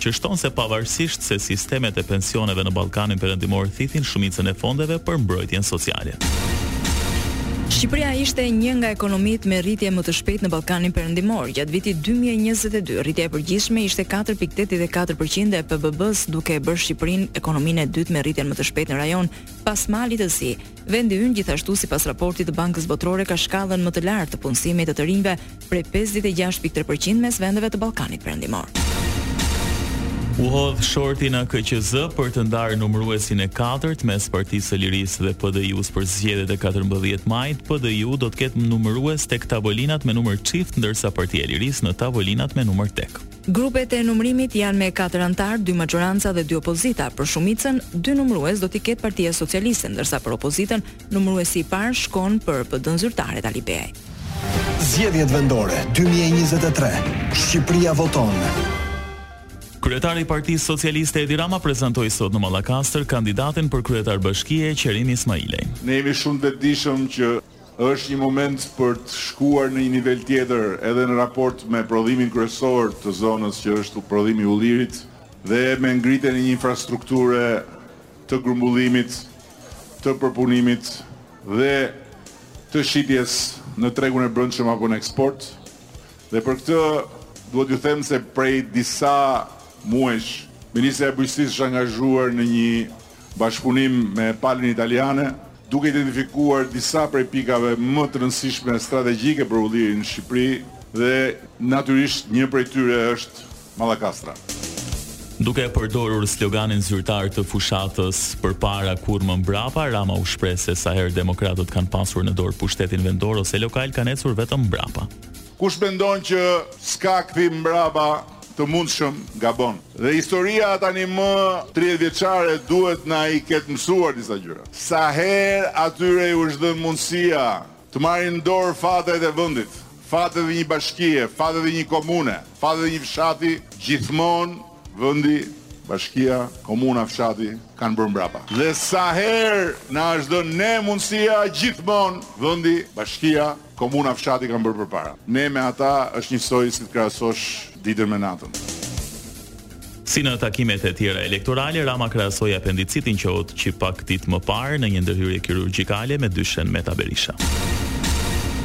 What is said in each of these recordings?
që shton se pavarësisht se sistemet e pensioneve në Ballkanin Perëndimor thithin shumicën e fondeve për mbrojtjen sociale. Shqipëria ishte një nga ekonomitë me rritje më të shpejtë në Ballkanin Perëndimor. Gjatë vitit 2022, rritja e përgjithshme ishte 4.84% e PBB-së, duke e bërë Shqipërinë ekonominë e dytë me rritjen më të shpejtë në rajon, pas Malit të Zi, Vendi ynë gjithashtu sipas raportit të Bankës Botërore ka shkallën më të lartë të punësimit të të rinjve prej 56 pikë tre përqind mes vendeve të Ballkanit Perëndimor. U hodh shorti në KQZ për të ndarë numëruesin e katërt mes Partisë së Lirisë dhe PDIU-s për zgjedhjet e 14 majit. PDIU do të ketë numërues tek tavolinat me numër çift, ndërsa Partia e Lirisë në tavolinat me numër tek. Grupet e numërimit janë me katër anëtarë, dy maxhoranca dhe dy opozita. Për shumicën, dy numërues do t'i ketë Partia Socialiste, ndërsa për opozitën, numëruesi i parë shkon për PD-në zyrtare të Alibeaj. Zgjedhjet vendore dy mijë e njëzet e tre, Shqipëria voton! Kryetari i Partisë Socialiste Edi Rama prezantoi sot në Mallakastër kandidatin për kryetar bashkie Qerim Ismailaj. Ne jemi shumë të vetëdijshëm që Është një moment për të shkuar në një nivel tjetër edhe në raport me prodhimin kryesor të zonës që është prodhimi i ullirit dhe me ngritjen e një infrastrukture të grumbullimit, të përpunimit dhe të shitjes në tregun e brendshëm apo në eksport. Dhe për këtë duhet t'ju them se prej disa muajsh Ministrja e Bujqësisë është angazhuar në një bashkëpunim me palën italiane, duke identifikuar disa prej pikave më të rëndësishme strategjike për ullirin në Shqipëri dhe, natyrisht, një prej tyre është Mallakastra. Duke përdorur sloganin zyrtar të fushatës Përpara, kurrë më mbrapa, Rama u shpreh se sa herë demokratët kanë pasur në dorë pushtetin vendor ose lokal, kanë ecur vetëm mbrapa. Kush mendon që s'ka kthim mbrapa, të mundshëm gabon dhe historia tani më tridhjetë vjeçare duhet na i ketë mësuar disa gjëra sa herë atyre iu është dhënë mundësia të marrin dorë fatet e vendit fatet e një bashkie fatet e një komune fatet e një fshati gjithmonë vendi bashkia komuna fshati kanë bërë mbrapa dhe sa herë na është dhënë ne mundësia gjithmonë vendi bashkia Komuna fshati kanë bërë përpara. Ne me ata është njësoj si të krahasosh ditën me natën. Si në takimet e tjera elektorale, Rama krahasoi apendicitin që hoqi pak ditë më parë në një ndërhyrje kirurgjikale me dyshen Meta Berisha.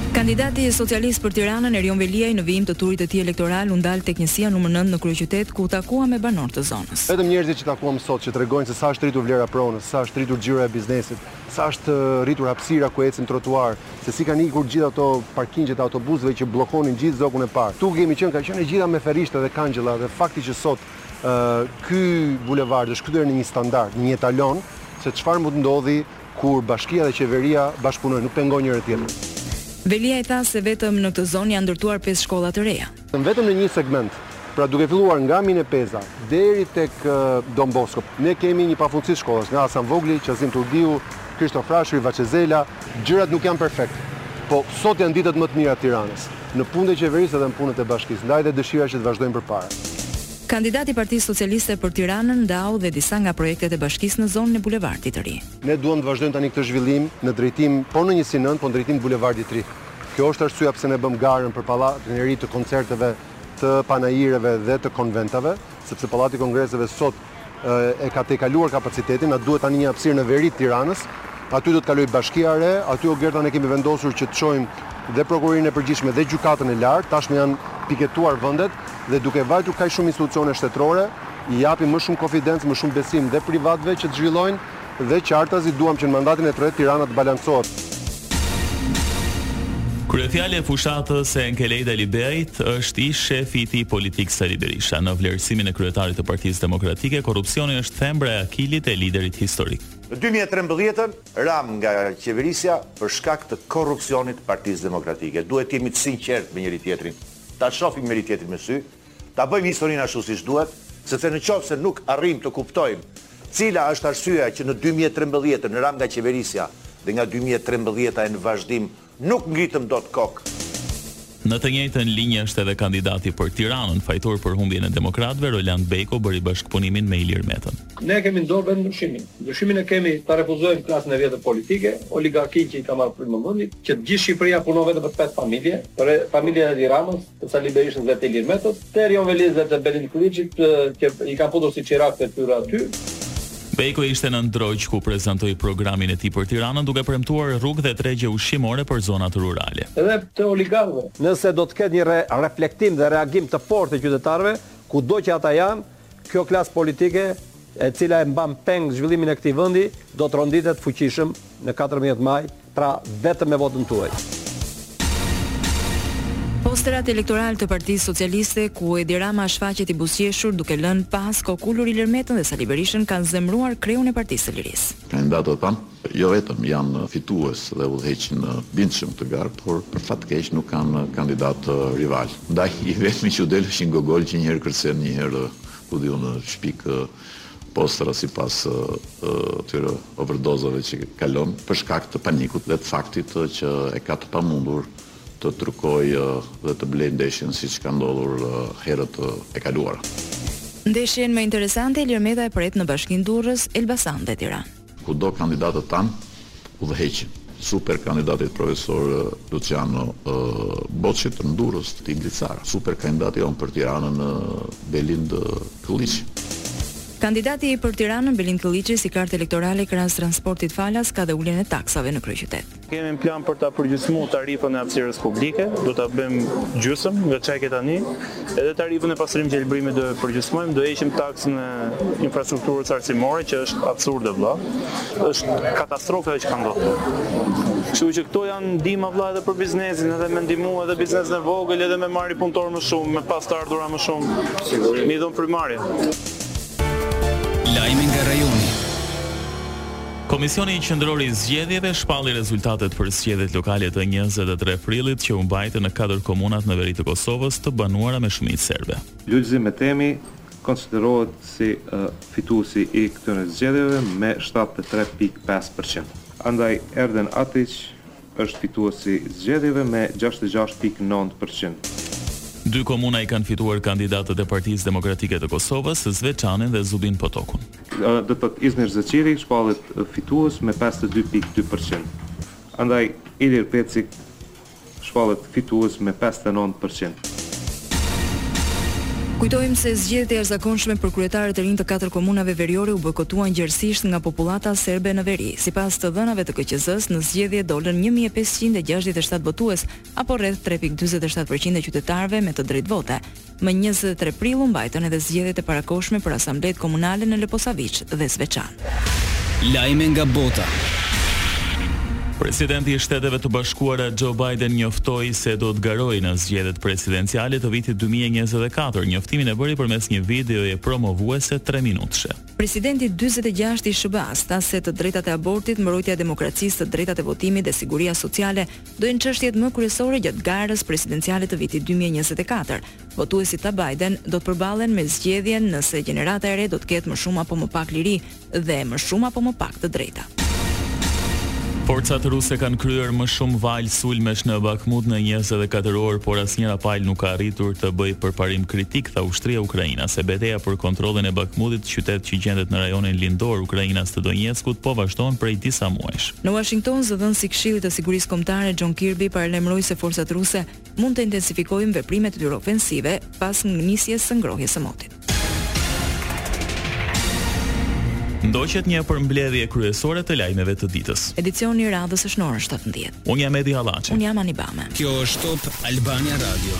Kandidati i socialistëve për Tiranën, Erion Veliaj, në vijim të turit të tij elektoral u ndal tek njësia numër nëntë në kryeqytet, ku u takua me banorë të zonës. Vetëm njerëzit që takuam sot që tregojnë se sa është rritur vlera pronës, sa është rritur xhiro e biznesit, sa është rritur hapësira ku ecim, trotuari, se si kanë ikur gjithë ato parkingjet e autobusëve që bllokonin gjithë Zogun e Parë. Këtu ku kemi qenë ka qenë e gjitha me ferrishte dhe kangjella dhe fakti që sot ky bulevard është kthyer në një standard, në një etalon se çfarë mund të ndodhi kur bashkia dhe qeveria bashkëpunojnë, nuk pengojnë njëra-tjetrën. Veliaj tha se vetëm në këtë zonë janë ndërtuar pesë shkolla të reja. Vetëm në një segment, pra duke filluar nga Mine Peza deri tek Don Bosko, ne kemi një pafundësi shkollash, nga Hasan Vogli, Qazim Turdiu, Kristo Frashëri, Vaçe Zela, gjërat nuk janë perfekt, po sot janë ditët më të mira të Tiranës, në punët e qeverisë dhe në punët e bashkisë, ndaj dhe dëshira që të vazhdojmë përpara. Kandidati i Partisë Socialiste për Tiranën ndau dhe disa nga projektet e bashkisë në zonën e Bulevardit të Ri. Ne duam të vazhdojmë tani këtë zhvillim në drejtim, po në njësinë nëntë, po në drejtim të Bulevardit të Ri. Kjo është arsyeja pse ne bëmë garën për pallatin e ri të koncerteve, të panaireve dhe të konventave, sepse pallati i kongreseve sot e ka tejkaluar kapacitetin, na duhet tani një hapësirë në veri të Tiranës. Aty do të kalojë bashkia e re, aty Ogerta ne kemi vendosur që të çojmë dhe prokurorinë e përgjithshme dhe gjykatën e lartë, tashmë janë piketuar vendet dhe duke vajtur kaq shumë institucione shtetërore, i japim më shumë konfidencë, më shumë besim dhe privatëve që të zhvillojnë Dhe qartazi duam që në mandatin e tretë Tirana të balancohet. Kryefjalë e fushatës së Enkelejd Alibejt është ish-shefi i tij politik Sali Berisha. Në vlerësimin e kryetarit të Partisë Demokratike, korrupsioni është thembra e akilit e liderit historik. Në dy mijë e trembëdhjetë, ramë nga qeverisja për shkak të korrupsionit të Partisë Demokratike. Duhet të jemi të sinqertë me njëri-tjetrin, ta shohim njëri-tjetrin në sy, Ta bëjmë historinë ashtu siç duhet, sepse në qoftë se nuk arrijmë të kuptojmë cila është arsyeja që në dy mijë e trembëdhjetë ne ramë nga qeverisja dhe nga dy mijë e trembëdhjeta e në vazhdim nuk ngritëm dot kokë, Në të njëjtën linjë është edhe kandidati për Tiranën, fajtor për humbjen e demokratëve, Roland Bejko bëri bashkëpunimin me Ilir Metën. Ne kemi në dorë vetë ndryshimin. Ndryshimin e kemi ta refuzojmë klasën e vjetër politike, oligarkinë që i ka marrë frymën vëndit, që e gjithë Shqipëria punon vetëm për pesë familje, për familjen e Edi Ramës, të Sali Berishës dhe të Ilir Metës, të Erion Veliajt dhe të Belind Këlliçit që i kanë futur si çirakë të tyre aty. Bejko ishte në Ndroq ku prezantoi programin e tij për Tiranën duke premtuar rrugë dhe tregje ushqimore për zonat rurale. Edhe të oligarkëve. Nëse do të ketë një reflektim dhe reagim të fortë të qytetarëve, kudo që ata janë, kjo klasë politike e cila e mban peng zhvillimin e këtij vendi do të tronditet fuqishëm në katërmbëdhjetë maj Pra, vetëm me votën tuaj. Posterat elektoralë të Partisë Socialiste ku Edi Rama shfaqet i buzëqeshur duke lënë pas kokulur Ilir Metën dhe Sali Berishën kanë zemëruar kreun e Partisë së Lirisë. Kandidatët tanë, jo vetëm janë fitues dhe udhëheqin bindshëm këtë garë, por për fat të keq nuk kanë kandidatë rivalë. Ndaj i vetmi që u del është një gogol që një herë kërcen një herë ku di unë shpik Postera sipas atyre overdozave që kalon për shkak të panikut dhe të faktit që e ka të pamundur të trukojë dhe të blejë ndeshjen siç ka ndodhur herët e kaluara. Ndeshjen më interesante Ilir Meta e pret në Bashkinë Durrës, Elbasan dhe Tiranë. Kudo kandidatët tanë udhëheqin. Super kandidatit profesor Luçiano Boçi, te në Durrës të Igli Cara. Super kandidati jonë për Tiranën Belind Këlliçi. Kandidati për Tiranën Belind Këlliçi si kartë elektorale krahas transportit falas ka dhe uljen e taksave në kryeqytet. Kemi në plan për ta përgjysmu tarifën e hapësirës publike, do ta bëjmë gjysëm nga ç'ke tani. Edhe tarifën e pastrim-gjelbrimit do e përgjysmojmë, do heqim taksën e infrastrukturës arsimore që është absurde vëlla. Është katastrofë që ka ndodhur. Kështu që këto janë ndihma vëlla edhe për biznesin, edhe me ndihmu edhe biznesin e vogël, edhe me marri punëtorë më shumë, me pas të ardhura më shumë, me i dhon frymëmarrje. Lajme nga rajoni. Komisioni Qendror i Zgjedhjeve shpalli rezultatet për zgjedhjet lokale të njëzet e tre prillit që u mbajtën në katër komunat në veri të Kosovës të banuara me shumicë serbe. Lulzim Hetemi konsiderohet si fituesi i këtyre zgjedhjeve me shtatëdhjetë e tre pikë pesë për qind. Andaj Erden Atiq është fitues i zgjedhjeve me gjashtëdhjetë e gjashtë pikë nëntë për qind. Dy komuna i kanë fituar kandidatët e Partisë Demokratike të Kosovës, Zveçanin dhe Zubin Potokun. Do të thotë Izmir Zeqiri shpallet fitues me pesëdhjetë e dy pikë dy për qind. Andaj Ilir Peci shpallet fitues me pesëdhjetë e nëntë për qind. Kujtojmë se zgjedhjet e jashtëzakonshme për kryetarët e rinj të katër komunave veriore u bojkotuan gjerësisht nga popullata serbe në veri. Sipas të dhënave të KQZ-së, në zgjedhje dolën një mijë e pesëqind e gjashtëdhjetë e shtatë votues, apo rreth tre pikë dyzet e shtatë për qind e qytetarëve me të drejtë vote. Më njëzet e tre prill u mbajtën edhe zgjedhjet e parakohshme për asambletë komunale në Leposaviq dhe Zveçan. Lajme nga bota. Presidenti i Shteteve të Bashkuara Joe Biden njoftoi se do të garojë në zgjedhjet presidenciale të vitit 2024. Njoftimin e bëri përmes një videoje promovuese 3 minutëshe. Presidenti 46 i SHBA-së tha se të drejtat e abortit, mbrojtja e demokracisë, të drejtat e votimit dhe siguria sociale do jenë çështjet më kryesore gjatë garës presidenciale të vitit dy mijë e njëzet e katër. Votuesit tha Biden do të përballen me zgjedhjen nëse gjenerata e re do të ketë më shumë apo më pak liri dhe më shumë apo më pak të drejta. Forcat ruse kanë kryer më shumë valë sulmesh në Bakhmut në njëzet e katër orë, por asnjëra palë nuk ka arritur të bëjë përparim kritik, tha ushtria ukrainase. Beteja për kontrollin e Bakhmutit, qytet që gjendet në rajonin lindor ukrainas të Donjeckut, po vazhdon prej disa Në Uashington, zëdhënësi i Këshillit të Sigurisë Kombëtare, John Kirby, paralajmëroi se forcat ruse mund të intensifikojnë veprimet e tyre ofensive pas nisjes së ngrohjes së motit. Ndoqët një përmbledhje kryesore të lajmeve të ditës. Edicioni i radhës është në orën shtatëmbëdhjetë. Unë jam Edi Hallaçi. Unë jam Ani Bame. Kjo është Top Albania Radio.